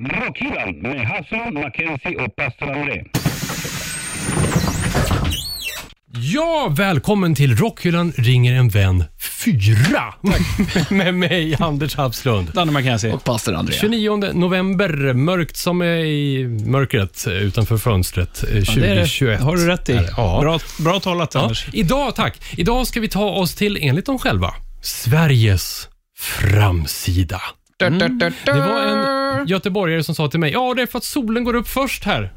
Rockhyllan med Hassan, Mackenzie och pastor André. Ja, välkommen till Rockhyllan ringer en vän 4 med mig, Anders Hafslund. Danne Mackenzie. Och pastor André. 29 november, mörkt som är i mörkret utanför fönstret eh, 2021. Det har du rätt i. Är det? Ja. Bra, bra talat, Ja, Anders. idag, tack. Idag ska vi ta oss till, enligt dem själva, Sveriges framsida. Det var en göteborgare som sa till mig, ja det är för att solen går upp först här.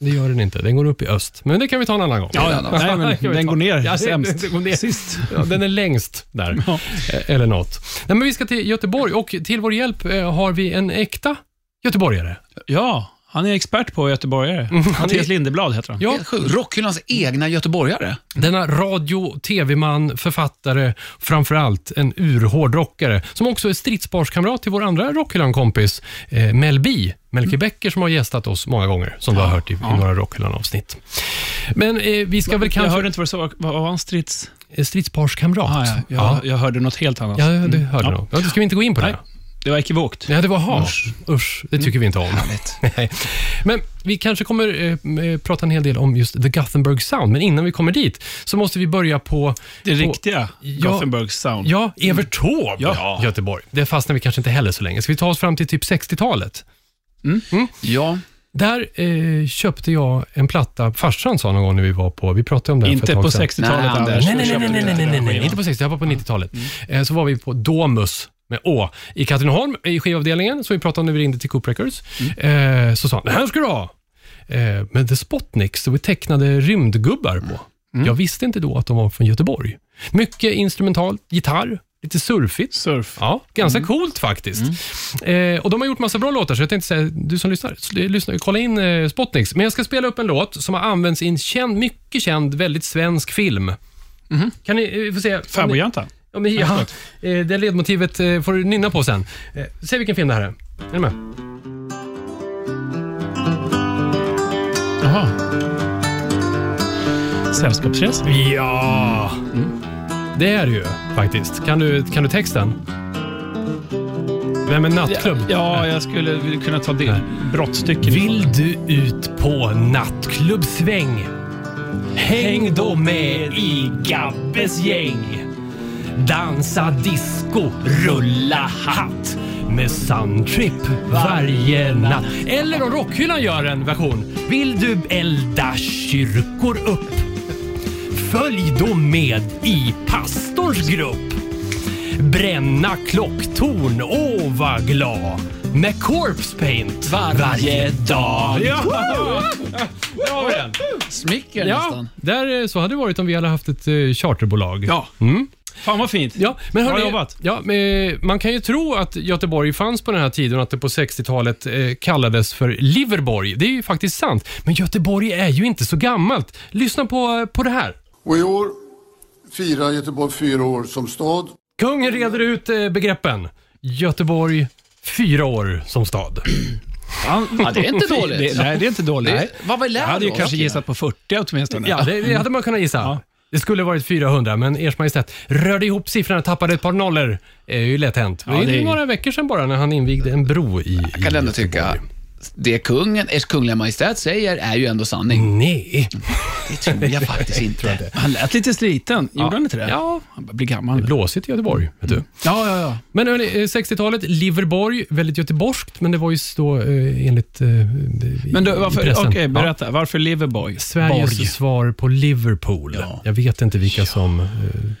Det gör den inte, den går upp i öst. Men det kan vi ta en annan gång. Ja, ja. Nej, men den går ner Ja, sämst. det går ner. Sist. Ja, den är längst där. Ja. Eh, Eller något. Nej, men vi ska till Göteborg och till vår hjälp eh, har vi en äkta göteborgare. Ja, han är expert på göteborgare. Mattias Lindeblad heter han. Ja. Rockhyllans egna göteborgare. denna radio, tv-man, författare, framförallt en urhård rockare, som också är stridsparskamrat till vår andra Rockhyllan-kompis eh, Mel B. Melke Becker som har gästat oss många gånger, som du har hört i, i några Rockhyllan-avsnitt. Men eh, vi ska väl Jag kanske... hörde inte vad du sa. Vad var han? Strids... Eh, Stridsparskamrat. Ah, ja. Jag, jag hörde något helt annat. Ja, det hörde Ja. nog. Ja, ska vi inte gå in på det. Nej. Det var ekivokt. Ja, det var ha. Usch. det tycker vi inte om. Nej. Men vi kanske kommer eh, eh, prata en hel del om just The Gothenburg Sound, men innan vi kommer dit så måste vi börja på... Det på, riktiga Ja. Gothenburg Sound. Ja, Evert Taube, Ja. Göteborg. Det fastnar vi kanske inte heller så länge. Ska vi ta oss fram till typ 60-talet? Ja, Där eh, köpte jag en platta, farsan sa någon gång när vi var på, vi pratade om det här för Inte ett på tag sedan. 60-talet, Nej, Anders. Nej, nej, nej, Då nej, nej, köpte nej, du nej, det. nej, inte på 60 jag var på 90-talet. Eh, Så var vi på Domus med Å i Katrineholm i skivavdelningen, som vi pratade om när vi ringde till Coop Records. Eh, Så sa han, det här ska du ha. Eh, Men The Spotniks, så vi tecknade rymdgubbar på. Jag visste inte då att de var från Göteborg. Mycket instrumentalt, gitarr, lite surfigt. Surf. Ja, ganska coolt faktiskt. Eh, och De har gjort massa bra låtar, så jag tänkte säga, du som lyssnar, lyssna, kolla in eh, Spotniks. Men jag ska spela upp en låt som har använts i en känd, mycket känd, väldigt svensk film. Kan ni, eh, vi får se. Fäbodjäntan. Ja, men, ja, eh, det ledmotivet eh, får du nynna på sen. Eh, Se vilken film det här är. Är ni med? Jaha. Sällskapsresa. Ja! Det är det ju faktiskt. Kan du, kan du texten? Vem är nattklubb? Ja, jag skulle kunna ta det. Brottstycken. Vill du ut på nattklubbsväng? Häng då med i Gabbes gäng. Dansa disco, rulla hatt med Suntrip varje natt. Eller om Rockhyllan gör en version. Vill du elda kyrkor upp? Följ då med i pastorns grupp. Bränna klocktorn, åh vad glad. Med corpse paint varje, dag. Ja! Där har vi den. smicker Ja, nästan. där, eh, så hade det varit om vi hade haft ett eh, charterbolag. Ja. Mm. Fan vad fint. Ja, men Bra hörni, jobbat. Ja, men man kan ju tro att Göteborg fanns på den här tiden och att det på 60-talet eh, kallades för Liverborg. Det är ju faktiskt sant. Men Göteborg är ju inte så gammalt. Lyssna på, på det här. Och i år firar Göteborg fyra år som stad. Kungen reder ut eh, begreppen. Göteborg, fyra år som stad. Ja, det är inte dåligt. Det, nej, det är inte dåligt. Det, vad lär Jag hade ju kanske gissat på 40 åtminstone. Ja, det, det hade man kunnat gissa. Ja. Det skulle varit 400, men Ers Majestät rörde ihop siffrorna och tappade ett par nollor. Det är ju lätt hänt. Ja, det är det är- några veckor sedan bara när han invigde en bro i Jag kan ändå tycka, det kungen, Ers Kungliga Majestät säger är ju ändå sanning. Nej. Det tror jag faktiskt inte. Han lät lite sliten. Gjorde han inte det? Ja, Han börjar bli gammal. nu. blåsigt i Göteborg, vet du. Ja, ja, ja. Men hörni, eh, 60-talet, Liverborg, väldigt göteborgskt, men det var ju då eh, enligt eh, Men du, i varför, pressen. okej, Ja. berätta. Varför Liverboy? Sveriges Borg. svar på Liverpool. Jag vet inte vilka som eh,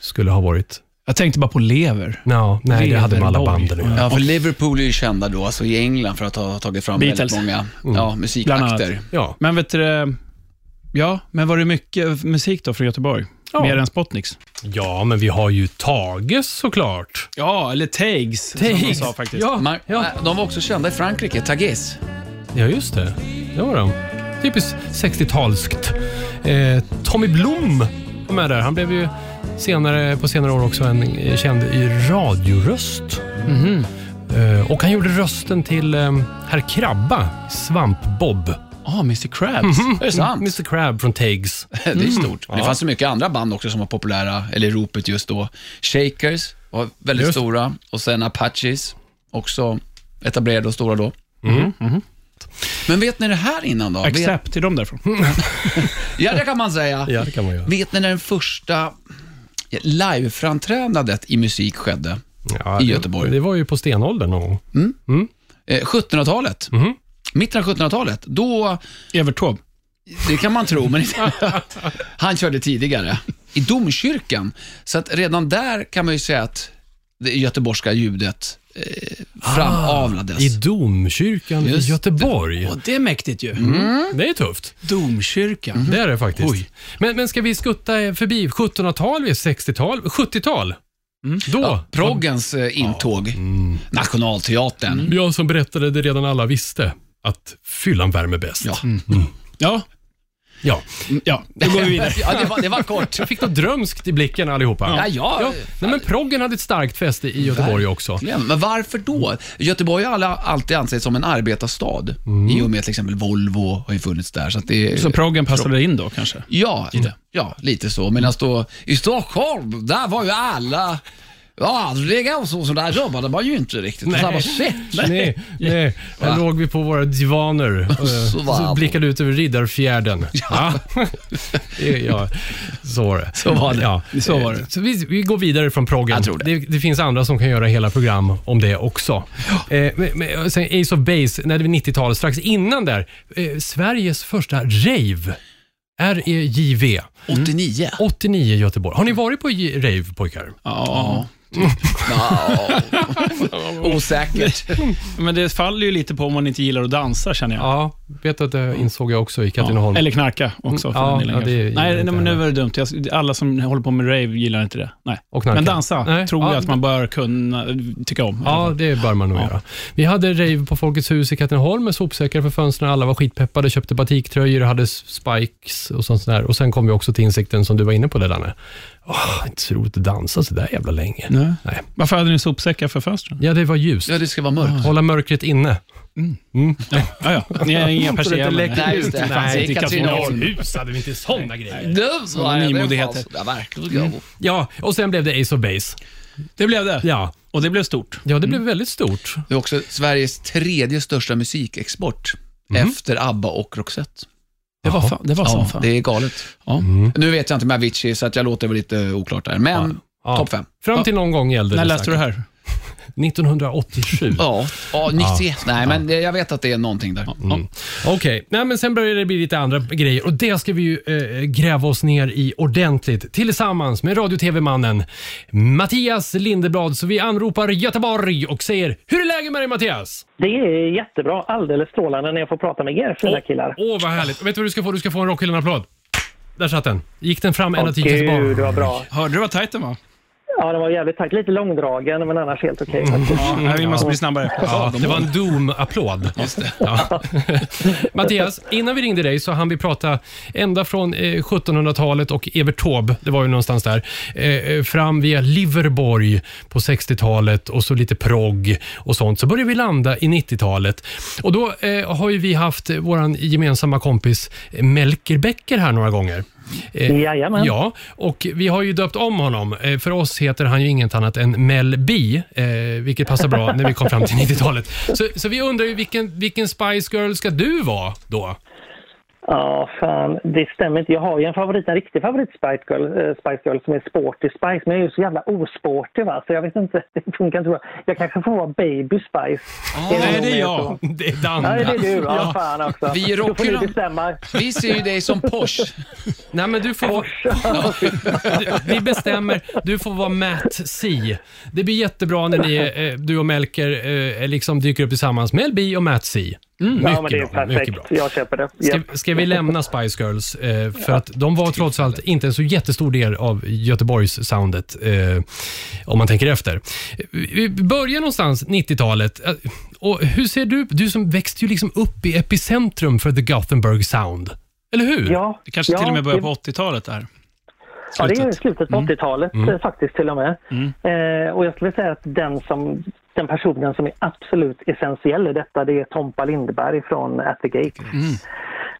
skulle ha varit. Jag tänkte bara på lever. No, nej, det hade med alla Leverborg. banden göra. Ja, för Liverpool är ju kända då, alltså i England, för att ha tagit fram Beatles. väldigt många ja, Bland annat. musikakter. Ja. Men vet du, ja, men var det mycket musik då från Göteborg? Ja. Mer än Spotniks? ja, men vi har ju Tages såklart. Ja, eller Tags, som de Tags. sa faktiskt. Ja, Man, ja. äh, De var också kända i Frankrike, Tages. ja, just det. Det var de. Typiskt 60-talskt. Eh, Tommy Blom var med där. Han blev ju senare, på senare år också en känd i radioröst. Mhm. Eh, och han gjorde rösten till eh, Herr Krabba, Svamp-Bob. Ah, Mr Krabs. Är det sant? Mr Crab från Tags. Det är stort. Det Ja. fanns så mycket andra band också som var populära, eller i ropet just då. Shakers var väldigt Just. stora och sen Apaches, också etablerade och stora då. Men vet ni det här innan då? Vet, Accept, är de därifrån? ja, det kan man säga. Ja, det kan man göra. Vet ni när den första liveframträdandet i musik skedde? Ja, I Göteborg. Det var ju på stenåldern någon gång. Eh, 1700-talet. Mhm. Mitten av 1700-talet. Då, Evert Taube. det kan man tro, men inte- han körde tidigare. I domkyrkan. Så att redan där kan man ju säga att det göteborgska ljudet eh, framavlades. I domkyrkan Just i Göteborg. Och det är mäktigt ju. Det är tufft. Domkyrkan. Det är det faktiskt. Oj. Men, men ska vi skutta förbi 1700-tal, 60-tal, 70-tal? Då. Proggens eh, intåg. Mm. Nationalteatern. Jag som berättade det redan alla visste, att fyllan värmer bäst. Ja. Ja, ja. ja, då går vi vidare. ja, det var, det var kort. Jag fick något drömskt i blicken allihopa. Ja, ja. Nej, men proggen hade ett starkt fäste i Göteborg också. Verkligen. Men varför då? Göteborg har alla, alltid ansetts som en arbetarstad. Mm. I och med till exempel Volvo har ju funnits där. Så att det, Så proggen passade in då kanske? ja, ja, lite så. Medan då i Stockholm, där var ju alla Ja, aldrig och så, så där jobbade man ju inte riktigt på samma sätt. Nej, nej. Där låg vi på våra divaner eh, Så var så blickade ut över Riddarfjärden. Ja. Ja, så var det. Så var det. Ja. Så var det. Så vi, vi går vidare från proggen. Jag tror det. Det, det finns andra som kan göra hela program om det också. Eh, men, men, sen Ace of Base, när det var 90-talet, strax innan där, eh, Sveriges första rave. REJV. 89. 89 i Göteborg. Har ni varit på rave, pojkar? Ja. Ja. Osäkert. Men det faller ju lite på om man inte gillar att dansa känner jag. Ja, vet att det insåg jag också i Katrineholm. Eller knarka också. För Ja, den ja, det nej, nej, men nu var det dumt. Jag, alla som håller på med rave gillar inte det. Nej. Men dansa Nej. tror Ja, jag att man bör kunna tycka om. Ja, det bör man nog göra. Vi hade rave på Folkets hus i Katrineholm med sopsäckar för fönstren. Alla var skitpeppade, köpte batiktröjor, hade spikes och sånt där. Och Sen kom vi också till insikten som du var inne på det Danne. Åh, inte så roligt att dansa så där jävla länge. Nej. Nej. Varför hade ni sopsäckar för fönstren? Ja, det var ljust. Ja, det ska vara mörkt. Hålla mörkret inne. Ja, ja. Ni har inga persienner. Nej, just det. fanns Nej, inte i Katrineholm. hus hade vi inte sådana grejer. Du, så Ja, är det. Ja, verkligen. Ja, och sen blev det Ace of Base. Det blev det. Ja, Och det blev stort. ja det blev väldigt stort. Det är också Sveriges tredje största musikexport. Efter ABBA och Roxette. Det var, fan, det var som fan. det är galet. Ja. Nu vet jag inte med Avicii, så att jag låter väl lite oklart där. Men Ja. topp fem. Fram till någon gång gällde När det. läste du det här? 1987. Ja, ja 91. Nej, men det- jag vet att det är någonting där. Mm. Okej, Nej, men sen börjar det bli lite andra grejer och det ska vi ju eh, gräva oss ner i ordentligt tillsammans med radio och tv-mannen Mattias Lindeblad. Så vi anropar Göteborg och säger Hur är läget med dig Mattias? Det är jättebra, alldeles strålande när jag får prata med er fina killar. Åh, vad härligt. Vet du vad du ska få? Du ska få en Rockhyllan-applåd. Där satt den. Gick den fram ända till Gud Göteborg? vad bra. Hörde du vad tajt den var? Ja, den var jävligt tajt. Lite långdragen, men annars helt okej faktiskt. Ja, nej, vi måste bli snabbare. Ja, det var en Doom-applåd. Ja. Mattias, innan vi ringde dig så hann vi prata ända från eh, 1700-talet och Evert Taube, det var ju någonstans där, eh, fram via Liverborg på 60-talet och så lite progg och sånt. Så började vi landa i 90-talet. Och då eh, har ju vi haft eh, vår gemensamma kompis eh, Melker Becker här några gånger. Eh, Jajamän. Ja, och vi har ju döpt om honom. Eh, För oss heter han ju inget annat än Mel B, eh, vilket passar bra när vi kom fram till 90-talet. Så, så vi undrar ju vilken, vilken Spice Girl ska du vara då? Ja, fan, det stämmer inte. Jag har ju en favorit, en riktig favorit Spice Girl, eh, Spice Girl som är Sporty Spice, men jag är ju så jävla osportig va, så jag vet inte, det funkar inte bra. Jag kanske får vara Baby Spice. Nej, det är jag. jag. Det är Dan. Ja, det är du. Ja, fan också. Vi Då får ni bestämma. Vi ser ju dig som Porsche. Nej, men du får... Du- Vi bestämmer. Du får vara Matt C. Det blir jättebra när ni, eh, du och Melker eh, liksom dyker upp tillsammans. Mel B och Matt C. Mm, Ja, men det är mycket bra. perfekt. Mycket bra. Jag köper det. Ska, Japp. ska vi lämna Spice Girls? Eh, för att de var trots allt inte en så jättestor del av Göteborgs soundet eh, om man tänker efter. Vi börjar någonstans 90-talet. Eh, Och hur ser du, du som växte ju liksom upp i epicentrum för the Gothenburg sound. Eller hur? Ja, Det kanske ja, till och med börjar det- på 80-talet där. Ja, det är Slutet. slutet på 80-talet eh, faktiskt till och med. Eh, och jag skulle säga att den, som, den personen som är absolut essentiell i detta, det är Tompa Lindberg från At the Gate.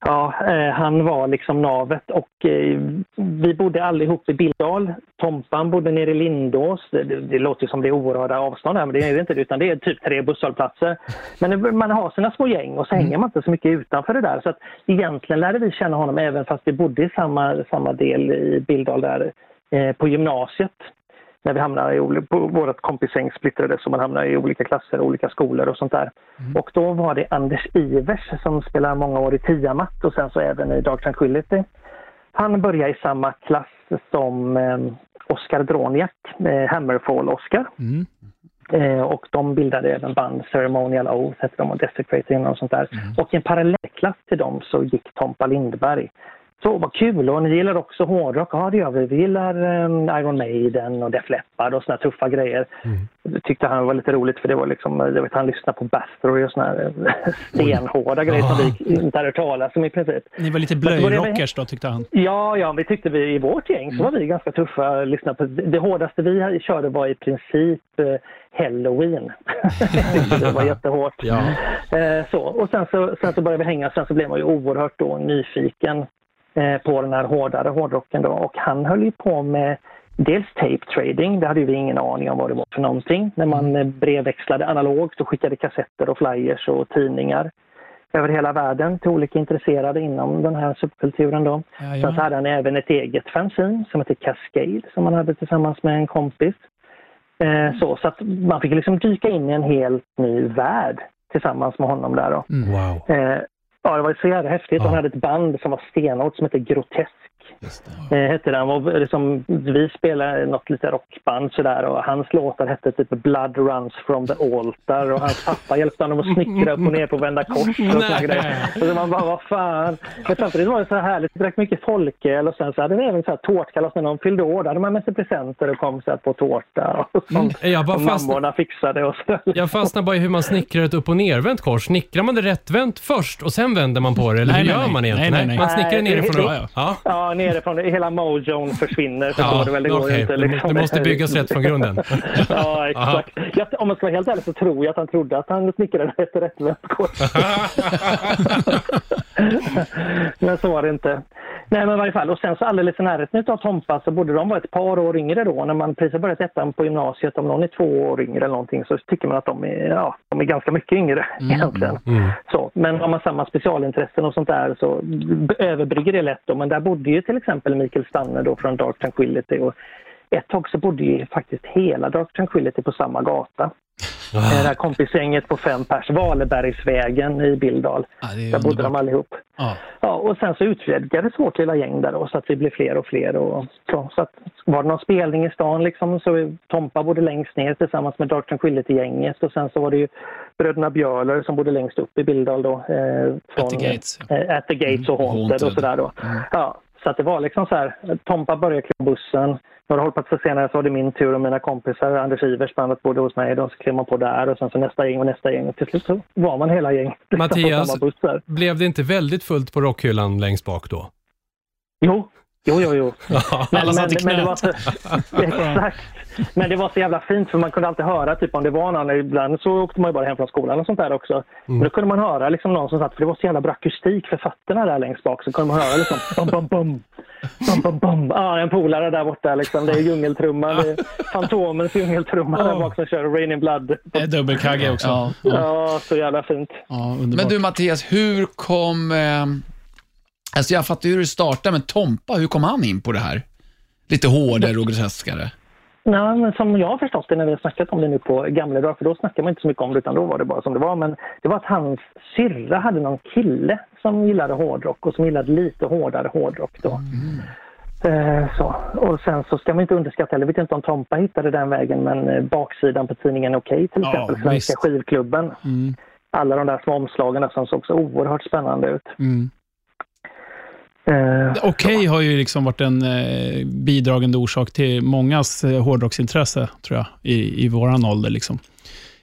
Ja, eh, han var liksom navet och eh, vi bodde allihop i Billdal. Tompan bodde nere i Lindås. Det, det, det låter som det är oerhörda avstånd här, men det är det inte, utan det är typ tre busshållplatser. Men man har sina små gäng och så hänger man inte så mycket utanför det där. Så att egentligen lärde vi känna honom även fast vi bodde i samma, samma del i Billdal där eh, på gymnasiet. När vi hamnade i på vårt kompisgäng splittrades så man hamnade i olika klasser och olika skolor och sånt där. Och då var det Anders Ivers som spelar många år i Tiamat och sen så även i Dark Tranquility. Han började i samma klass som eh, Oscar Droniak, eh, Hammerfall-Oscar. Mm. Eh, och de bildade även band Ceremonial Oath, hette de, och Desecrating och sånt där. Och i en parallellklass till dem så gick Tompa Lindberg. Så vad kul! Och ni gillar också hårdrock? Ja, det gör vi. Vi gillar eh, Iron Maiden och Def Leppard och såna tuffa grejer. Det tyckte han var lite roligt för det var liksom, jag vet han lyssnade på Bathory och såna här eh, stenhårda grejer som vi inte hade hört talas om i princip. Ni var lite blöjrockers då, tyckte han. Ja, ja, vi tyckte vi i vårt gäng så var vi ganska tuffa. Lyssna på, det hårdaste vi körde var i princip eh, Halloween. det var jättehårt. Ja. Eh, så. Och sen så, sen så började vi hänga, sen så blev man ju oerhört då nyfiken på den här hårdare hårdrocken då. Och han höll ju på med dels tape trading, det hade vi ingen aning om vad det var för någonting. När man eh, brevväxlade analogt och skickade kassetter och flyers och tidningar över hela världen till olika intresserade inom den här subkulturen då. Ja, Sen så ja. hade han även ett eget fanzine som heter Cascade som han hade tillsammans med en kompis. Eh, så, så att man fick liksom dyka in i en helt ny värld tillsammans med honom där. Då. Wow. Eh, ja, det var så jävla häftigt. Ja. Han hade ett band som var stenhårt som hette Grotesk. Eh, hette den. Och liksom, vi spelade något lite rockband sådär och hans låtar hette typ Blood Runs from the Altar och hans pappa hjälpte honom att snickra upp och ner på vända kors och såna Nej. grejer. Och så man bara, vad fan. Men samtidigt var det så här härligt, vi drack mycket folköl och sen så hade vi även så här tårtkalas när någon fyllde år. Då hade man med sig presenter och kom så här på tårta och sånt. Mm, jag bara och fast- mammorna fixade och så. Jag fastnar bara i hur man snickrar ett upp och nervänt kors. Snickrar man det rättvänt först och sen vänder man på det? Eller Nej, hur nej, gör nej. man egentligen? Nej, nej, nej. Man snickrar nerifrån och det- upp? Ja. Ja, nerifrån. Hela mojon försvinner. Förstår du väl? Det går okej. inte. Liksom. Det måste byggas rätt från grunden. Ja, exakt. Jag, om man ska vara helt ärlig så tror jag att han trodde att han snickrade ett rättvänt kors. men så var det inte. Nej, men i varje fall. Och sen så alldeles i närheten av Tompa så borde de vara ett par år yngre då. När man precis har börjat ettan på gymnasiet, om någon är två år yngre eller någonting så tycker man att de är, ja, de är ganska mycket yngre egentligen. Så, men har man samma specialintressen och sånt där så överbrygger det lätt då. Men där bodde ju till exempel Mikael Stanne då från Dark Tranquility och ett tag så bodde ju faktiskt hela Dark Tranquility på samma gata. Det här kompisgänget på fem pers, Valebergsvägen i det är Där bodde de allihop. Ja. Ja, och sen så utvidgades vårt lilla gäng där då, så att vi blev fler och fler. Och så, så att var det någon spelning i stan liksom, så Tompa bodde längst ner tillsammans med Dark Tranquility-gänget. Och sen så var det ju bröderna Bjöler som bodde längst upp i Billdal då. Eh, från, At the Gates. Eh, at the Gates och Haunted, Haunted. och sådär då. Ja, så att det var liksom så här, Tompa började kliva bussen. Några hållplatser senare så var det min tur och mina kompisar, Anders Ivers bandet bodde hos mig. De klev man på där och sen så nästa gäng och nästa gäng. Och till slut så var man hela gäng. på Mattias. Blev det inte väldigt fullt på rockhyllan längst bak då? Jo, jo, jo. jo. Alla satt i men det knät. var så, exakt. Men det var så jävla fint för man kunde alltid höra typ om det var någon. Ibland så åkte man ju bara hem från skolan och sånt där också. Men då kunde man höra liksom någon som satt, för det var så jävla bra akustik för fötterna där längst bak. Så kunde man höra liksom bum, bum, bum. Bum, bum, bum. Ja, en polare där borta liksom. Det är djungeltrumman. Det är Fantomens djungeltrumma där bak som kör Rain in Blood. Det är Dubbelkagge också. Ja. Ja. Ja, så jävla fint. Ja. Men du Mattias, hur kom... Eh, alltså jag fattar hur det startade, men Tompa, hur kom han in på det här? Lite hårdare och groteskare. Nej, men som jag har förstått det när vi har snackat om det nu på gamla dagar, för då snackade man inte så mycket om det utan då var det bara som det var. Men det var att hans syrra hade någon kille som gillade hårdrock och som gillade lite hårdare hårdrock då. Eh, så. Och sen så ska man inte underskatta, eller jag vet inte om Tompa hittade den vägen, men eh, baksidan på tidningen Okej till Ja, exempel, Svenska visst. skivklubben. Mm. Alla de där små omslagen som såg så oerhört spännande ut. Mm. Eh, Okej har ju liksom varit en eh, bidragande orsak till mångas eh, hårdrocksintresse, tror jag, i, i våran ålder. Liksom.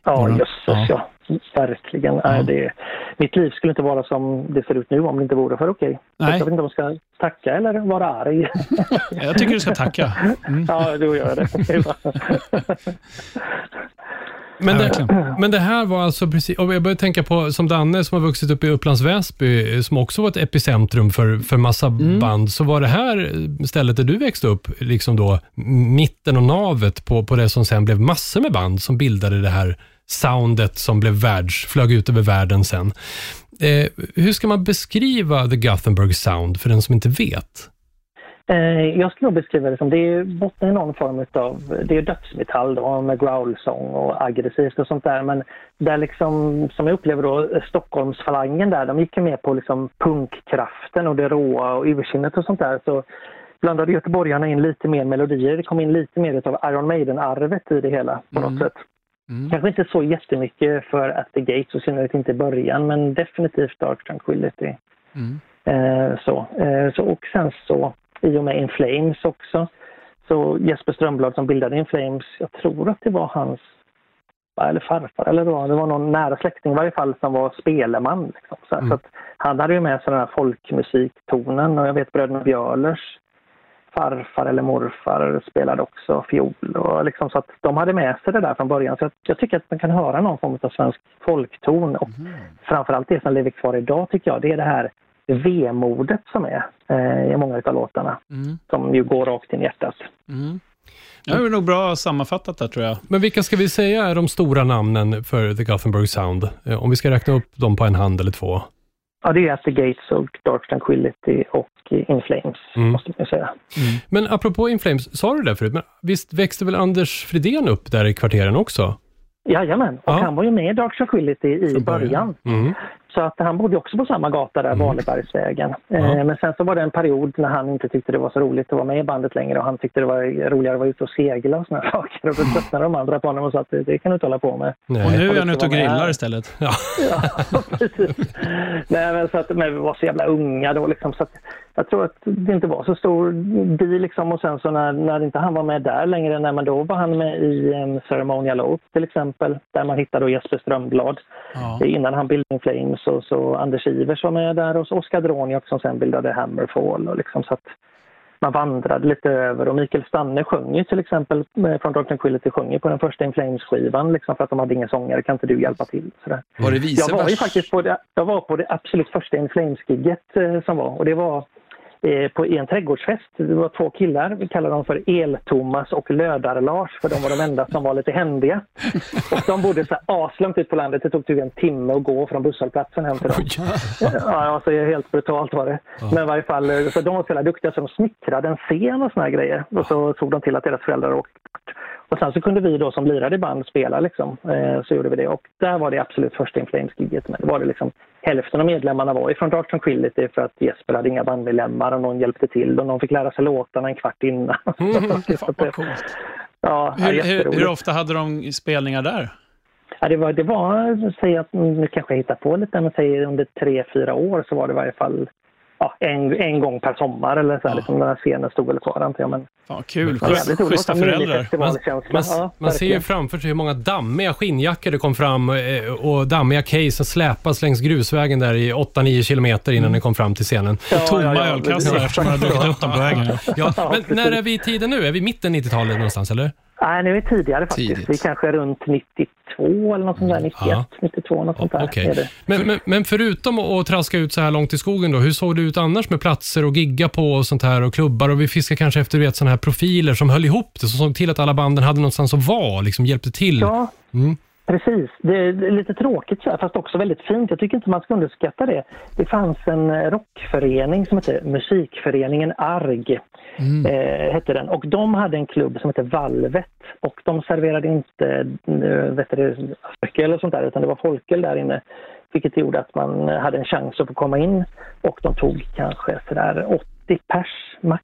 Ja, Bara- jösses ja. ja. Verkligen. Nej, det, mitt liv skulle inte vara som det ser ut nu om det inte vore för okej. Nej. Jag vet inte om jag ska tacka eller vara arg. Jag tycker du ska tacka. Mm. ja, då gör jag det. Men det, men det här var alltså precis, och jag börjar tänka på som Danne som har vuxit upp i Upplands Väsby, som också var ett epicentrum för, för massa band. Så var det här stället där du växte upp, liksom då mitten och navet på, på det som sen blev massor med band som bildade det här soundet som blev världs, flög ut över världen sen. Eh, hur ska man beskriva The Gothenburg Sound för den som inte vet? Eh, jag skulle beskriva det som, det är botten i någon form av, det är dödsmetall då med growlsång och aggressivt och sånt där. Men där liksom, som jag upplever då, Stockholmsfalangen där, de gick ju med på liksom punkkraften och det råa och ursinnet och sånt där. Så blandade göteborgarna in lite mer melodier. Det kom in lite mer av Iron Maiden-arvet i det hela på något sätt. Kanske inte så jättemycket för At the Gates, och synnerhet inte i början, men definitivt Dark Tranquility. Eh, så. Eh, så. Och sen så, i och med In Flames också, så Jesper Strömblad som bildade In Flames, jag tror att det var hans eller farfar eller vad, det var någon nära släkting i varje fall som var speleman. Liksom. Så, så att han hade ju med sig den här folkmusiktonen och jag vet bröderna Björlers farfar eller morfar spelade också fiol. Och liksom så att de hade med sig det där från början. Så jag, jag tycker att man kan höra någon form av svensk folkton. Och framförallt det som lever kvar idag tycker jag, det är det här vemodet som är eh, i många av låtarna. Som ju går rakt in i hjärtat. Ja, det är nog bra sammanfattat där tror jag. Men vilka ska vi säga är de stora namnen för The Gothenburg Sound? Eh, Om vi ska räkna upp dem på en hand eller två. Ja, det är At the Gates och Dark Tranquility och In Flames, måste man säga. Men apropå In Flames, sa du det förut, men visst växte väl Anders Fridén upp där i kvarteren också? Jajamän, och Ja. han var ju med i Dark Tranquility i början. början. Mm. Så att han bodde också på samma gata där, Valebergsvägen. Eh, men sen så var det en period när han inte tyckte det var så roligt att vara med i bandet längre och han tyckte det var roligare att vara ute och segla och såna här saker. Och då tröttnade de andra på honom och sa att det, kan du inte hålla på med. Nej. Och nu är han ute och grillar istället. Ja. Ja, precis. Nej, men så att, men vi var så jävla unga då liksom, så att jag tror att det inte var så stor deal liksom. Och sen så när, när inte han var med där längre, nej, men då var han med i um, Ceremonial Oath till exempel, där man hittade då Jesper Strömblad. Ja. Innan han bildade In Flames och så Anders Ivers var med där och så Oskar Droniak som sen bildade Hammerfall. Och liksom så att man vandrade lite över och Mikael Stanne sjöng ju till exempel eh, från Dark Tranquility sjöng ju på den första In Flames-skivan liksom för att de hade ingen sångare, kan inte du hjälpa till? Sådär. Var det vice Jag var ju faktiskt på det, jag var på det absolut första In Flames-gigget eh, som var och det var eh, på, i en trädgårdsfest. Det var två killar, vi kallar dem för El-Thomas och Lödar-Lars för de var de enda som var lite händiga. Och de bodde så aslångt ut på landet. Det tog typ en timme att gå från busshållplatsen hem till dem. Ja, alltså helt brutalt var det. Men i varje fall, eh, så de var så duktiga så de smickrade en scen och såna här grejer. Och så såg de till att deras föräldrar åkte bort. Och sen så kunde vi då som lirade i band spela liksom. Eh, så gjorde vi det. Och där var det absolut första In Flames-giget. Men det var det liksom hälften av medlemmarna var ifrån Dark Tranquility för att Jesper hade inga bandmedlemmar och någon hjälpte till och någon fick lära sig låtarna en kvart innan. Ja, Hur, hur ofta hade de spelningar där? Ja, det var, det var säg att, nu kanske jag hittar på lite, men säg under tre, fyra år så var det i varje fall ja, en, en gång per sommar eller så här, Ja. liksom när scenen stod väl kvar antar jag. Men, kul. Ja, roligt. schyssta Det föräldrar. minifestivalkänsla. Man, Ja, man ser ju framför sig hur många dammiga skinnjackor det kom fram eh, och dammiga case som släpas längs grusvägen där i 8-9 kilometer innan den kom fram till scenen. Ja, Tomma ja, ja, ölkassar eftersom man har druckit upp dem på vägen. Ja, Ja, men när är vi i tiden nu? Är vi mitten 90-talet någonstans, eller? Nej, nu är det tidigare faktiskt. Tidigt. Vi kanske är runt 92 eller något sånt där. 91, Ja. 92 något sånt där. Det. Men, men, men förutom att traska ut så här långt i skogen, då, hur såg det ut annars med platser att gigga på och sånt här och klubbar? Och vi fiskar kanske efter vet, såna här profiler som höll ihop det, som såg till att alla banden hade någonstans att vara, liksom hjälpte till. Ja, Mm. precis. Det är det är lite tråkigt så här, fast också väldigt fint. Jag tycker inte man ska underskatta det. Det fanns en eh, rockförening som hette Musikföreningen ARG. Eh, hette den. Och de hade en klubb som hette Valvet. Och de serverade inte eh, vet du, alkohol eller sånt där, utan det var folköl där inne. Vilket gjorde att man hade en chans att få komma in. Och de tog kanske sådär 80 pers max.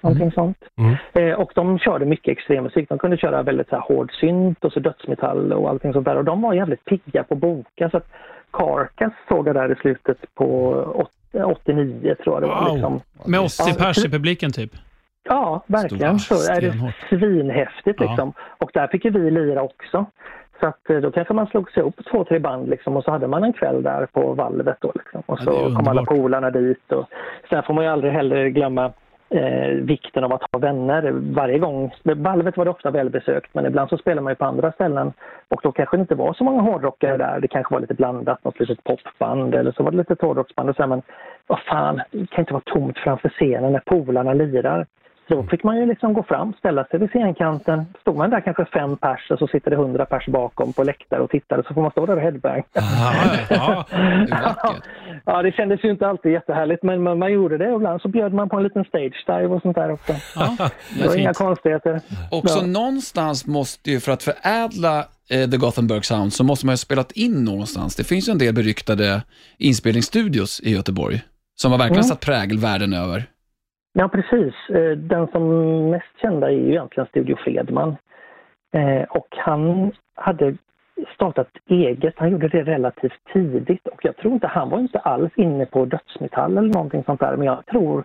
Någonting sånt. Mm. Eh, och de körde mycket extremmusik. De kunde köra väldigt så här, hård synt och så dödsmetall och allting sånt där. Och de var jävligt pigga på att boka. Så att Carcass såg jag där i slutet på åt- 89 tror jag det var. Wow. Liksom. Med 80 Ja, pers i publiken typ. Ja, verkligen. Så är det svinhäftigt Ja. liksom. Och där fick ju vi lira också. Så att eh, då kanske man slog sig upp två, tre band liksom och så hade man en kväll där på valvet då liksom. Och Ja, så är kom alla polarna dit och sen får man ju aldrig heller glömma eh, vikten av att ha vänner. Varje gång, valvet var det ofta välbesökt men ibland så spelar man ju på andra ställen och då kanske det inte var så många hårdrockare där. Det kanske var lite blandat, något litet popband eller så var det lite hårdrocksband och så här, men vad fan, det kan inte vara tomt framför scenen när polarna lirar. Så då fick man ju liksom gå fram, ställa sig vid scenkanten. Stod man där kanske fem pers och så sitter det hundra pers bakom på läktare och tittar så får man stå där och headbang. Ja, ja. Det. Ja, kändes ju inte alltid jättehärligt men man, man gjorde det och ibland så bjöd man på en liten stage dive och sånt där också. det var inga konstigheter. Också Ja. någonstans måste ju, för att förädla eh, The Gothenburg Sound, så måste man ju ha spelat in någonstans. Det finns ju en del beryktade inspelningsstudios i Göteborg, som har verkligen Mm. satt prägel världen över. Ja, precis. Eh, den som mest kända är ju egentligen Studio Fredman. Eh, och han hade startat eget. Han gjorde det relativt tidigt och jag tror inte, han var inte alls inne på dödsmetall eller någonting sånt där, men jag tror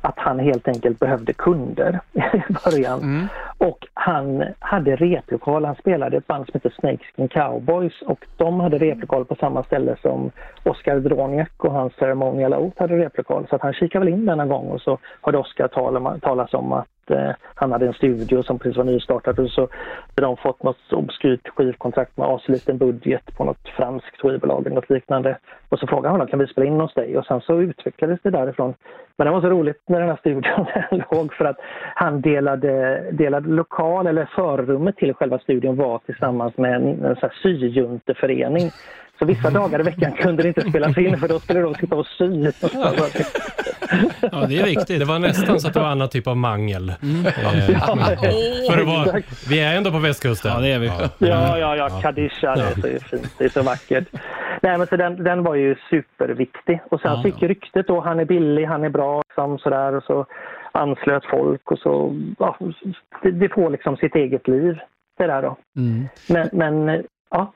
att han helt enkelt behövde kunder i början. Och han hade replokal, han spelade ett band som heter Snakeskin Cowboys och de hade replokal på samma ställe som Oscar Droniak och hans Ceremonial Oath hade replokal. Så att han kikade väl in denna gång och så hörde Oscar tala, talas om att eh, han hade en studio som precis var nystartad och så hade de fått något obskyrt skivkontrakt med asliten budget på något franskt skivbolag eller något liknande. Och så frågade han honom, kan vi spela in hos dig? Och sen så utvecklades det därifrån. Men det var så roligt när den här studion låg för att han delade, delade lokal eller förrummet till själva studion var tillsammans med en, en syjunteförening. Så vissa dagar i veckan kunde det inte spelas in för då skulle de sitta och sy. Ja, det är viktigt. Det var nästan så att det var annan typ av mangel. Mm. Eh, för det var, vi är ändå på västkusten. Ja, det är vi. Ja, ja, ja, Kadisha, det är så fint, det är så vackert. Nej, men så den, den var ju superviktig. Och sen Ja, så gick ju ryktet då, han är billig, han är bra, som sådär, och så anslöt folk och så, ja, det, det får liksom sitt eget liv, det där då. Mm. Men, men ja,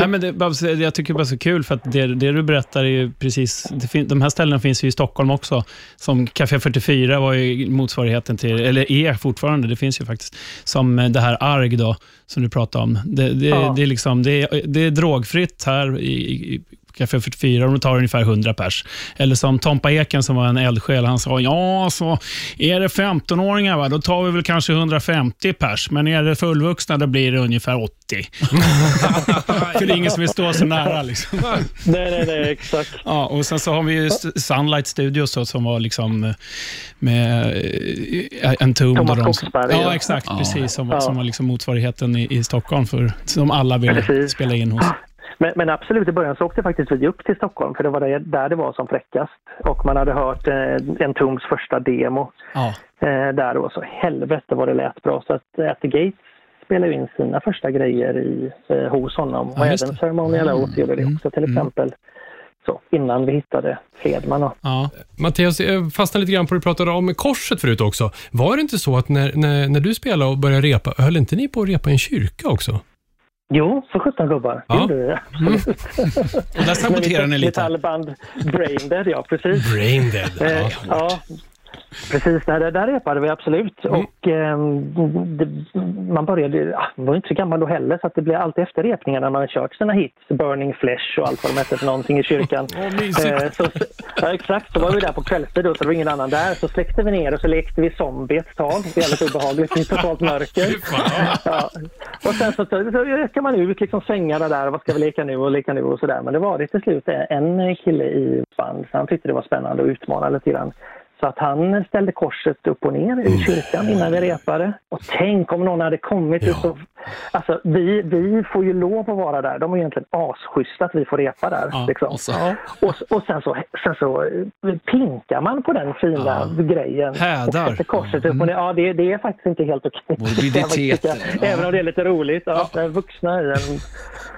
Nej, men det, Babs, jag tycker det var så kul, för att det, det du berättar är ju precis... Fin, de här ställena finns ju i Stockholm också. Som Café 44 var ju motsvarigheten till, eller är fortfarande, det finns ju faktiskt, som det här ARG då, som du pratade om. Det, det, Ja. det, är, liksom, det, är, det är drogfritt här i, i Café 44 och de tar ungefär 100 pers. Eller som Tompa Eken som var en eldsjäl, han sa ja, så är det 15-åringar va, då tar vi väl kanske 150 pers, men är det fullvuxna då blir det ungefär 80. För det är ingen som vill stå så nära. Liksom. nej, nej, nej, exakt. Ja, och sen så har vi Sunlight Studios då, som var liksom med eh, en tom. Thomas Koksberg, Ja, exakt. Ja. Precis. Som, Ja. som var liksom motsvarigheten i, i Stockholm, för, som alla ville spela in hos. Men, men absolut, i början så åkte faktiskt vi upp till Stockholm för det var där det var som fräckast. Och man hade hört eh, en Toms första demo Ja. eh, där och så helvete vad det lät bra. Så att eh, At the Gates spelade in sina första grejer i, eh, hos honom. Och även. Ceremonial Oath gjorde det också till exempel. Så, innan vi hittade Fredman. Och, Ja. Mattias, jag fastnade lite grann på det du pratade om korset förut också. Var det inte så att när, när, när du spelade och började repa, höll inte ni på att repa i en kyrka också? Jo, för 17 gubbar. Ja. Det gjorde vi absolut. Och där saboterade ni lite. Metallband Braindead, ja precis. Brain dead. Eh, Ja. ja, precis. Där, där, repade vi absolut. Mm. Och ehm, det, man började, ja, man var inte så gammal då heller, så att det blev alltid efter repningarna när man hade kört sina hits, Burning Flesh och allt vad de hette för någonting i kyrkan. Eh, så, ja, exakt, så var vi där på kvällstid då, så det var ingen annan där. Så släckte vi ner och så lekte vi zombie ett tag. Det är väldigt obehagligt i totalt mörker. Ja. Och sen så, så, så man ut liksom svängarna där, vad ska vi leka nu och leka nu och sådär. Men det var det till slut en kille i band, så han tyckte det var spännande att utmana lite grann. Så att han ställde korset upp och ner i kyrkan innan vi repade. Och tänk om någon hade kommit ut och... Alltså vi, vi får ju lov att vara där. De är egentligen asschyssta att vi får repa där. Ja, liksom. och så- och, och sen, så, sen så eh, pinkar man på den fina grejen. Hädar. Och sätter korset upp och ner. Ja, det, det är faktiskt inte helt okej. Morbiditeten, ja. Även om det är lite roligt. Ja, är vuxna i en.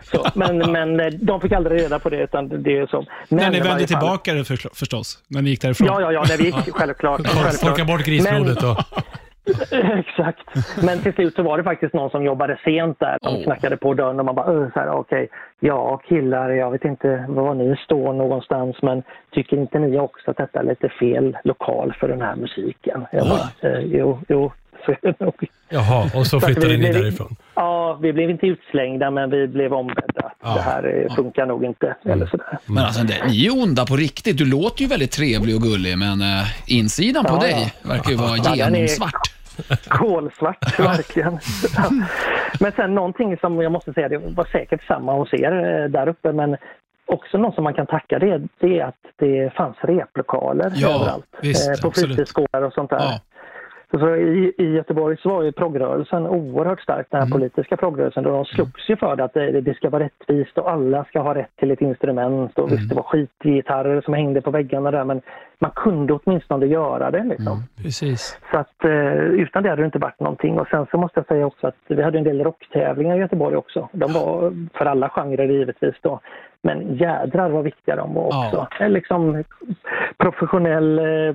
Så, men, men eh, de fick aldrig reda på det utan det är så. Men När ni vände tillbaka det förstå- förstås, när ni gick därifrån. Ja, ja, ja, när vi gick, självklart. självklart. Torka bort grisblodet och... Exakt. Men till slut så var det faktiskt någon som jobbade sent där. De knackade på dörren och man bara, så här, okej, ja killar, jag vet inte var ni står någonstans, men tycker inte ni också att detta är lite fel lokal för den här musiken? Jag bara, eh, jo, jo, så är det nog. Jaha, och så Så flyttade vi ni blev- därifrån. Ja, vi blev inte utslängda, men vi blev ombedda att det här funkar nog inte. Eller sådär. Men alltså, det, ni är onda på riktigt. Du låter ju väldigt trevlig och gullig, men eh, insidan på Ja, dig verkar ju vara Ja, genomsvart. Kolsvart, verkligen. men sen någonting som jag måste säga, det var säkert samma hos er eh, där uppe, men också något som man kan tacka det, det är att det fanns replokaler Ja, överallt. visst, eh, på fritidsgårdar och sånt där. Ja. Så i, I Göteborg så var ju progrörelsen oerhört stark, den här Mm. politiska progrörelsen. Då de slogs ju för det att det, det ska vara rättvist och alla ska ha rätt till ett instrument. Och Mm. visst, det var skitgitarrer som hängde på väggarna där, men man kunde åtminstone göra det. Liksom. Mm. Precis. Så att eh, utan det hade det inte varit någonting. Och sen så måste jag säga också att vi hade en del rocktävlingar i Göteborg också. De var för alla genrer givetvis då. Men jädrar vad viktiga de var Ja. också. Eh, Liksom professionell eh,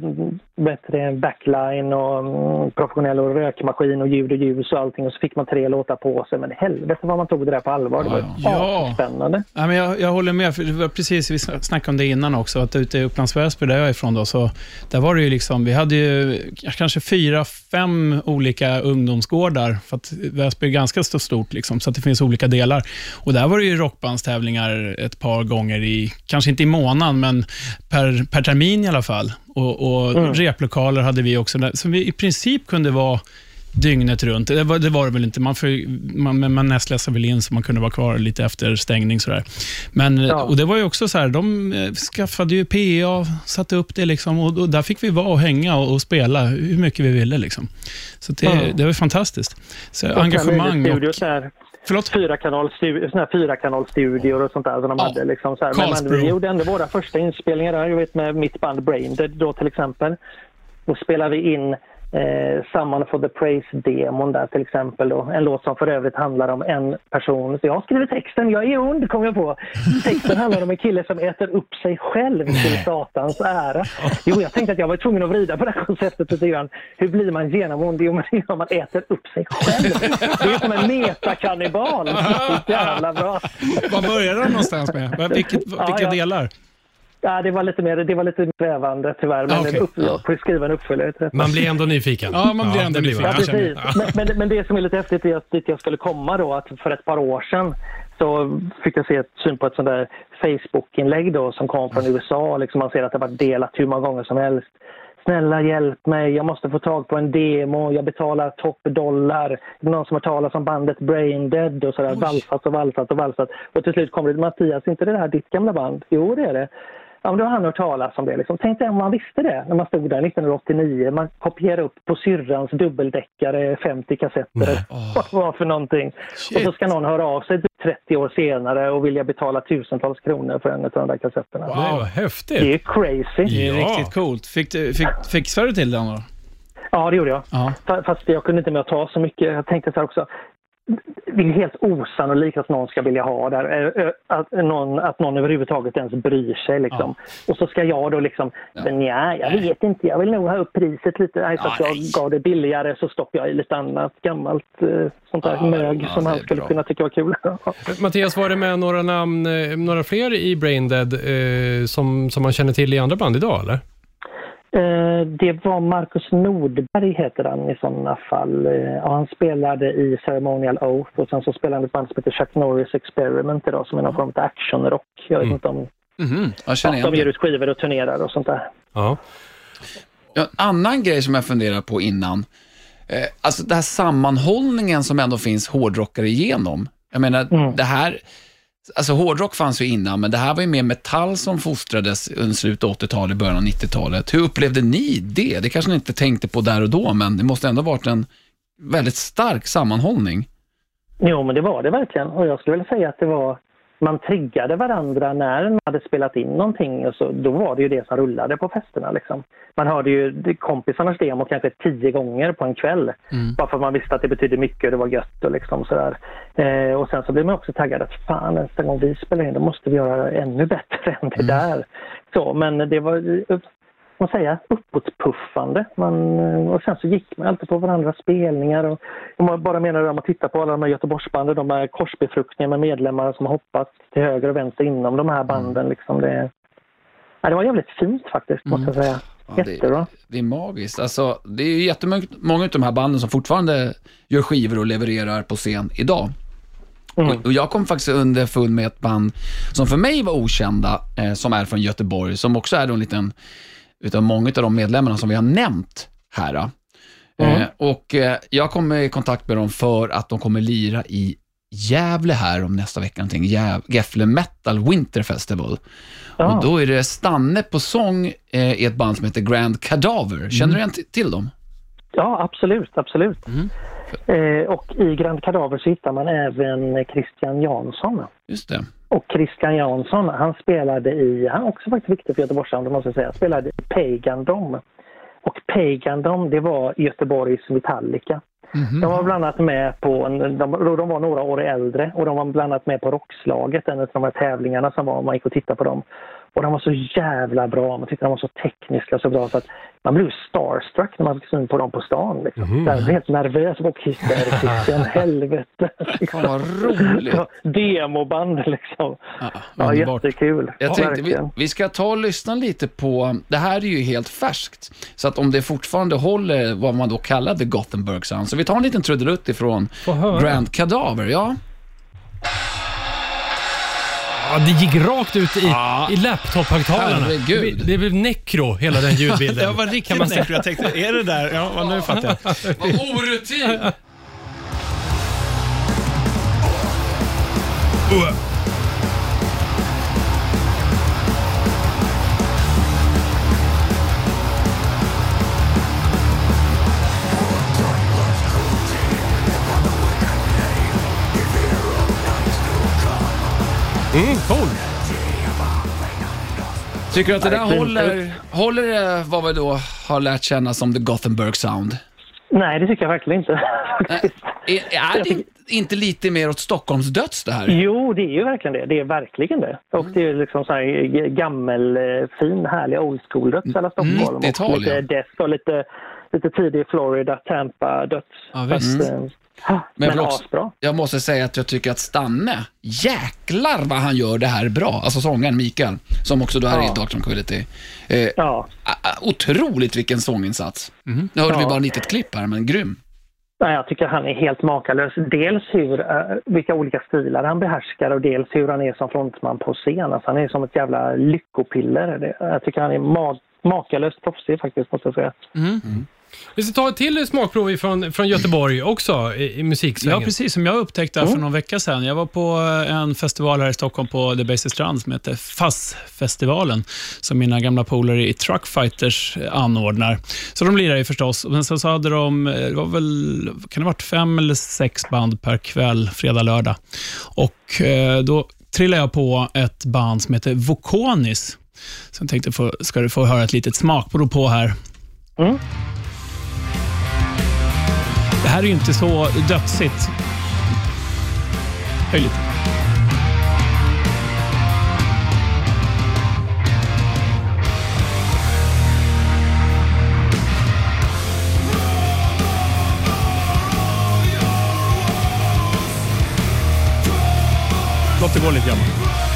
bättre backline och mm, professionell och rökmaskin och ljud och ljus och allting. Och så fick man tre låtar på sig. Men helvete vad man tog det där på allvar. Det var Ja. spännande. Ja, men jag, jag håller med, för det var precis, vi snackade om det innan också, att ute i Upplands Väsby, där jag är ifrån, då, så där var det ju liksom, vi hade ju kanske fyra, fem olika ungdomsgårdar, för att Väsby är ganska stort, liksom, så att det finns olika delar. Och där var det ju rockbandstävlingar ett par gånger i, kanske inte i månaden, men per, per termin i alla fall. Och, och replokaler hade vi också, där, så vi i princip kunde vara dygnet runt. Det var det, var det väl inte. Man, för, man, man nästläsade väl in så man kunde vara kvar lite efter stängning. Sådär. Men, Ja. och Det var ju också så här, de eh, skaffade ju PA, satte upp det liksom, och, och där fick vi vara och hänga och, och spela hur mycket vi ville. Liksom. Så det, Ja. det var fantastiskt. Så Och engagemang och... Förlåt? fyrakanalstudior, såna här fyrakanalstudior och sånt där som de Ja, hade. Liksom så här. Men, men vi gjorde ändå våra första inspelningar där, jag vet med mitt band Braindead då till exempel. Då spelade vi in eh, Someone for the Praise-demon där till exempel. Då. En låt som för övrigt handlar om en person. Så jag skriver texten, jag är ond kom jag på. Texten handlar om en kille som äter upp sig själv till satans ära. Jo, jag tänkte att jag var tvungen att vrida på det här konceptet lite grann. Hur blir man genomond? Jo, men man äter upp sig själv. Det är som en metakannibal. Så jävla bra. Vad började de någonstans med? Vilket, Ja, vilka ja. delar? Ja, det var lite mer, det var lite svävande tyvärr. Men Ah, okej. upp, jag får skriva en uppföljare. Man blir ändå nyfiken. Ja, man blir ändå det nyfiken. Ja, precis. Men, men, men det som är lite häftigt är att dit jag skulle komma då, att för ett par år sedan så fick jag se ett syn på ett sånt där Facebook-inlägg då som kom från USA. Liksom man ser att det har varit delat hur många gånger som helst. Snälla hjälp mig, jag måste få tag på en demo, jag betalar toppdollar. Någon som har talat om bandet Brain Dead och sådär, valsat och valsat och valsat. Och till slut kommer det Mattias, inte det här ditt gamla band? Jo, det är det. Ja, men då har han hört talas om det. Liksom. Tänk dig om man visste det när man stod där 1989. Man kopierade upp på syrrans dubbeldäckare 50 kassetter. Vad det var för någonting. Och så ska någon höra av sig typ 30 år senare och vilja betala tusentals kronor för en av de där kassetterna. Nej, vad Det är häftigt. crazy. Det är Ja. riktigt coolt. Fick du, fick, fixade du till den då? Ja, det gjorde jag. Ja. Fa- Fast jag kunde inte med att ta så mycket. Jag tänkte så här också. Det är helt osannolikt att någon ska vilja ha där. eh, eh, Att någon, att någon överhuvudtaget ens bryr sig. Liksom. Och så ska jag då liksom, men ja, jag vet inte, jag vill nog ha upp priset lite. Nej, så att jag gav det billigare så stoppade jag i lite annat gammalt eh, sånt där mög ja, som det han skulle bra. kunna tycka var kul. Mattias, var det med några namn, några fler i Braindead eh, som, som man känner till i andra band idag, eller? Eh, Det var Marcus Nordberg heter han i sådana fall. Eh, ja, Han spelade i Ceremonial Oath och sen så spelade han ett band som heter Chuck Norris Experiment idag som är någon form av actionrock. Jag vet inte om Mhm, jag känner ja, igen de ger ut skivor och turnerar och sånt där. Ja. Ja, En annan grej som jag funderar på innan, eh, alltså den här sammanhållningen som ändå finns hårdrockare igenom. Jag menar, Mm. det här, alltså hårdrock fanns ju innan, men det här var ju mer metall som fostrades under slutet av 80-talet, början av 90-talet. Hur upplevde ni det? Det kanske ni inte tänkte på där och då, men det måste ändå ha varit en väldigt stark sammanhållning. Jo, men det var det verkligen. Och jag skulle vilja säga att det var man triggade varandra när man hade spelat in någonting och så, då var det ju det som rullade på festerna. Liksom. Man hörde ju kompisarnas demo kanske tio gånger på en kväll. Bara för att man visste att det betydde mycket och det var gött och liksom sådär. Eh, och sen så blev man också taggad att fan nästa gång vi spelar in då måste vi göra ännu bättre än det där. Så, men det var man säga, uppåtpuffande. Man, eh, och sen så gick man alltid på varandras spelningar. Och, man bara menar om man tittar på alla de här Göteborgsbanden, de här korsbefruktningar med medlemmar som har hoppat till höger och vänster inom de här banden. Liksom det, ja, det var jävligt fint faktiskt, måste jag säga. Ja, det-. Det är magiskt. Alltså, det är jättemånga av de här banden som fortfarande gör skivor och levererar på scen idag. Och, och jag kom faktiskt underfund med ett band som för mig var okända, eh, som är från Göteborg, som också är en liten, utav många av de medlemmarna som vi har nämnt här. då. Eh, och eh, jag kom i kontakt med dem för att de kommer lira i Gävle här om nästa vecka, någonting. Gäv- Gefle Metal Winter Festival. Ja. Och då är det Stanne på sång eh, i ett band som heter Grand Cadaver. Känner du igen t- till dem? Ja, absolut, absolut. Mhm. Eh, och i Grand Cadaver så hittar man även Christian Jansson. Just det. Och Christian Jansson, han spelade i, han är också faktiskt viktig för Göteborgssound måste jag säga, spelade i Pagandom. Och Pagandom, det var Göteborgs Metallica. Mhm. De var bland annat med på, en, de, de var några år äldre och de var bland annat med på Rockslaget, en av de här tävlingarna som var, man gick och tittade på dem. Och de var så jävla bra, man tyckte de var så tekniska så bra så att man blev starstruck när man fick syn på dem på stan. Liksom. Jag var helt nervös och hysterisk. Helvete. Fan vad roligt. Ja, Demoband liksom. Ja, Ja, jättekul. Jag Ja, tänkte, vi, vi ska ta och lyssna lite på, det här är ju helt färskt, så att om det fortfarande håller vad man då kallar the Gothenburg Sound, så vi tar en liten trudelutt ifrån. Grand Cadaver, ja. Ja, det gick rakt ut i, Ja. i laptop-högtalarna. Herregud. Det, det blev nekro, hela den ljudbilden. Jag var riktigt näcker. Jag tänkte, är det där? Ja, ja, nu fattar jag. Vad orutin! Mm, cool. Tycker du att det där håller, håller det vad vi då har lärt känna som the Gothenburg Sound? Nej, det tycker jag verkligen inte. Är, är det inte lite mer åt Stockholms döds det här? Jo, det är ju verkligen det. Det är verkligen det. Och det är liksom så här g- gammel, eh, fin, härlig old school-döds alla Stockholm. 90-tal, och lite ja. death och lite, lite tidig Florida, Tampa-döds. Ja, visst. Att, eh, Men, Men också- asbra. Jag måste säga att jag tycker att Stanne, jäklar vad han gör det här bra. Alltså sångaren Mikael, som också då är Ja. i Dark Tranquility. Eh, Ja. otroligt vilken sånginsats. Nu hörde vi Ja. bara ett litet klipp här, men grym. Nej, jag tycker han är helt makalös. Dels hur, eh, vilka olika stilar han behärskar och dels hur han är som frontman på scen. Alltså, han är som ett jävla lyckopiller. Det, jag tycker han är ma- makalöst proffsig faktiskt, måste jag säga. Vi ska ta ett till smakprov från, från Göteborg också i, i musiksvängen. Ja, precis. Som jag upptäckte för någon vecka sedan. Jag var på eh, en festival här i Stockholm på The Basic Strand som heter FASS-festivalen, som mina gamla polare i Truckfighters eh, anordnar. Så de lirar ju förstås. Men sen så hade de, eh, det var väl, kan det varit fem eller sex band per kväll, fredag, lördag. Och då trillade jag på ett band som heter Vokonis. Så jag tänkte, få, ska du få höra ett litet smakprov på här. Mm. Det här är ju inte så dödsigt. Höj lite. Låt det gå lite grann.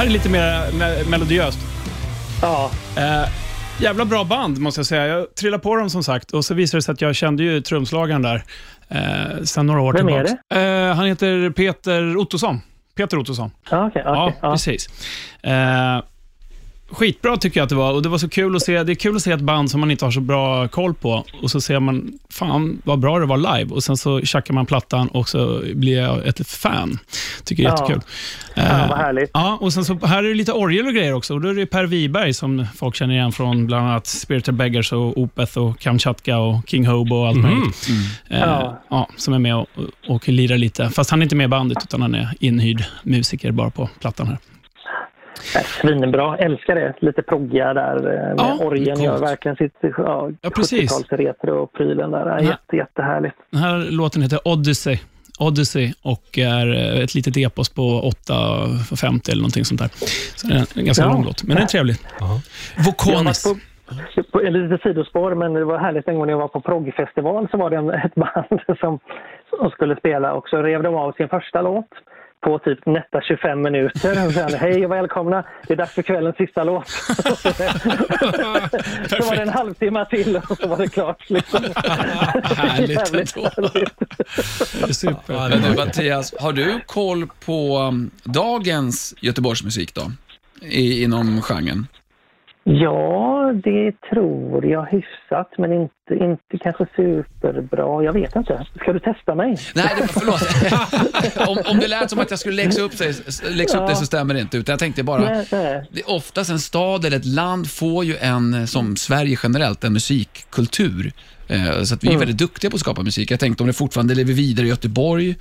Här är lite mer me- melodiöst. Ja, Eh, jävla bra band måste jag säga. Jag trillade på dem som sagt och så visade det sig att jag kände ju trumslagaren där eh, sedan några år Vem är tillbaka. Eh, han heter Peter Ottosson. Peter Ottosson. okej. Ja, okej, ja. precis. Eh, skitbra tycker jag att det var och det var så kul att se. Det är kul att se ett band som man inte har så bra koll på och så ser man, fan vad bra det var live och sen så tjackar man plattan och så blir jag ett fan. Tycker det är Ja. jättekul. Eh, vad härligt. Ja, och sen så här är det lite orgel och grejer också. Och då är det Per Wiberg som folk känner igen från bland annat Spirited Beggars och Opeth och Kamchatka och King Hobo och allt möjligt. Eh, Ja. ja, som är med och, och lirar lite. Fast han är inte med i bandet, utan han är inhyrd musiker bara på plattan här. Svinbra, älskar det. Lite proggiga där. eh, Med Ja, orgeln gör verkligen sitt ja, Ja, precis. 70-tals retro-prylen där. Ja. Jätte, jättehärligt. Den här låten heter Odyssey. Odyssey och är eh, ett litet epos på 8.50 eller någonting sånt där. Så det är en ganska Ja. lång låt, men den är trevlig. Har Vokonis. på, lite sidospår, men det var härligt en gång när jag var på proggfestival så var det en, ett band som, och skulle spela och så rev de av sin första låt på typ nästa 25 minuter. Och sen, hej och välkomna, det är dags för kvällens sista låt. så var det en halvtimme till och så var det klart. Liksom. Härligt Jävligt ändå. härligt. Super. Ja, det Men du Mattias, har du koll på um, dagens Göteborgsmusik då? I, inom genren? Ja, det tror jag hyfsat, men inte, inte kanske superbra. Jag vet inte. Ska du testa mig? Nej, det, förlåt. om, om det lät som att jag skulle läxa upp, sig, läxa upp det så stämmer det inte. Utan jag tänkte bara, Nej, nej. det är oftast en stad eller ett land får ju en, som Sverige generellt, en musikkultur. Eh, Så att vi är väldigt duktiga på att skapa musik. Jag tänkte om det fortfarande lever vidare i Göteborg,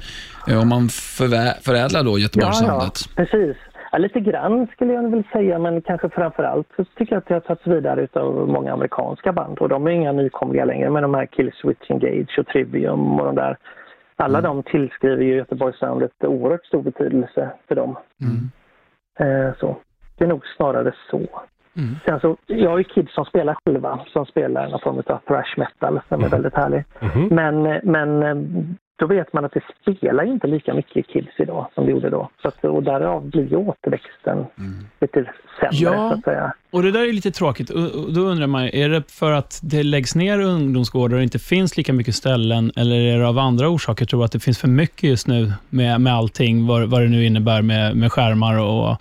eh, om man förvä- förädlar då Ja, ja, Göteborgssoundet. precis. Ja, lite grann skulle jag väl säga, men kanske framför allt så tycker jag att det har tagits vidare av många amerikanska band. Och de är inga nykomlingar längre, men de här Killswitch Engage och Trivium och de där. Alla de tillskriver ju Göteborgssoundet oerhört stor betydelse för dem. Eh, så. Det är nog snarare så. Sen så, jag har ju kids som spelar själva, som spelar någon form av thrash metal som är väldigt härlig. Men, men eh, då vet man att det spelar inte lika mycket kids idag som det gjorde då. Så att, och därav blir återväxten lite sämre Ja. så att säga. Och Det där är lite tråkigt. Och- Då undrar man, är det för att det läggs ner ungdomsgårdar och inte finns lika mycket ställen, eller är det av andra orsaker? Tror att det finns för mycket just nu med, med allting, vad, vad det nu innebär med, med skärmar och,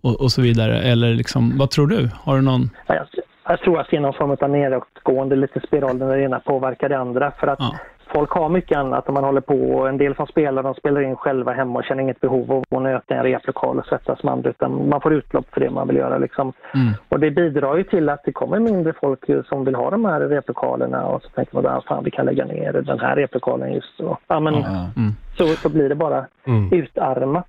och, och så vidare? Eller liksom, vad tror du? Har du någon... Ja, Jag, jag tror att det är någon form av nedåtgående lite spiral där det ena påverkar det andra. För att Ja. Folk har mycket annat och man håller på. En del som spelar, de spelar in själva hemma och känner inget behov av att nöta en replokal och svettas med andra. Utan man får utlopp för det man vill göra. Liksom. Mm. Och det bidrar ju till att det kommer mindre folk som vill ha de här replokalerna och så tänker man att fan vi kan lägga ner den här replokalen just så. Ja, men Ja. Så, så blir det bara Mm. utarmat.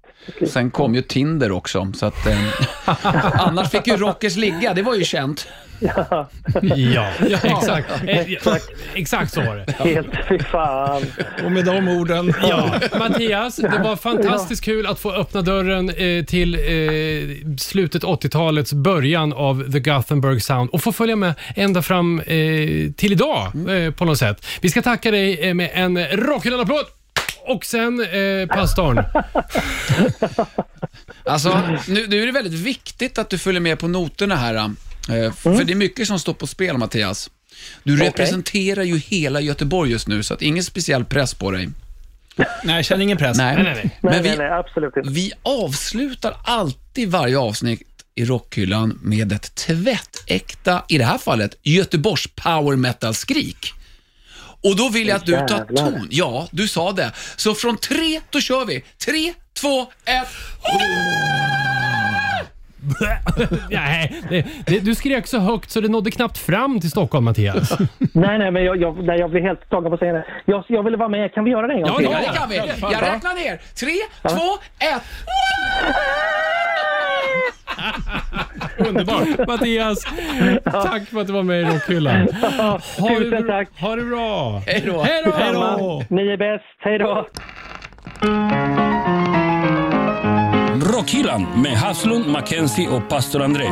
Sen kom ju Tinder också, så att... Eh, annars fick ju rockers ligga, det var ju känt. Ja, Ja, exakt. Eh, ja, Exakt så var det. helt fy fan. Och med de orden... Ja, Mattias, det var fantastiskt kul att få öppna dörren eh, till eh, slutet 80-talets början av The Gothenburg Sound och få följa med ända fram eh, till idag eh, på något sätt. Vi ska tacka dig eh, med en rockhyllan-applåd och sen eh, pastorn. Alltså, nu, nu är det väldigt viktigt att du följer med på noterna här. eh, För det är mycket som står på spel, Mattias. Du representerar ju hela Göteborg just nu, så att ingen speciell press på dig. Nej, jag känner ingen press. Nej, Nej, nej, nej. Nej, Men vi, nej, nej, absolut inte. vi avslutar alltid varje avsnitt i rockhyllan med ett tvättäkta, i det här fallet, Göteborgs power metal-skrik. Och då vill jag att du tar ton. Ja, du sa det. Så från tre, då kör vi. Tre, två, ett. Nej, det, det, du skrek så högt så det nådde knappt fram till Stockholm, Mattias. Nej, nej, men jag, jag, nej, jag blir helt tagen på scenen. Jag, jag ville vara med. Kan vi göra det en gång Ja, till? Ja, det kan vi. Jag räknar ner. Tre, två, ett. Underbart. Mattias, tack för att du var med i rockhyllan. Ha det, Tusen tack. ha det bra. Hej då. Hej då. Ni är bäst. Hej då! Rockhyllan med Haslund, Mackenzie och pastor André.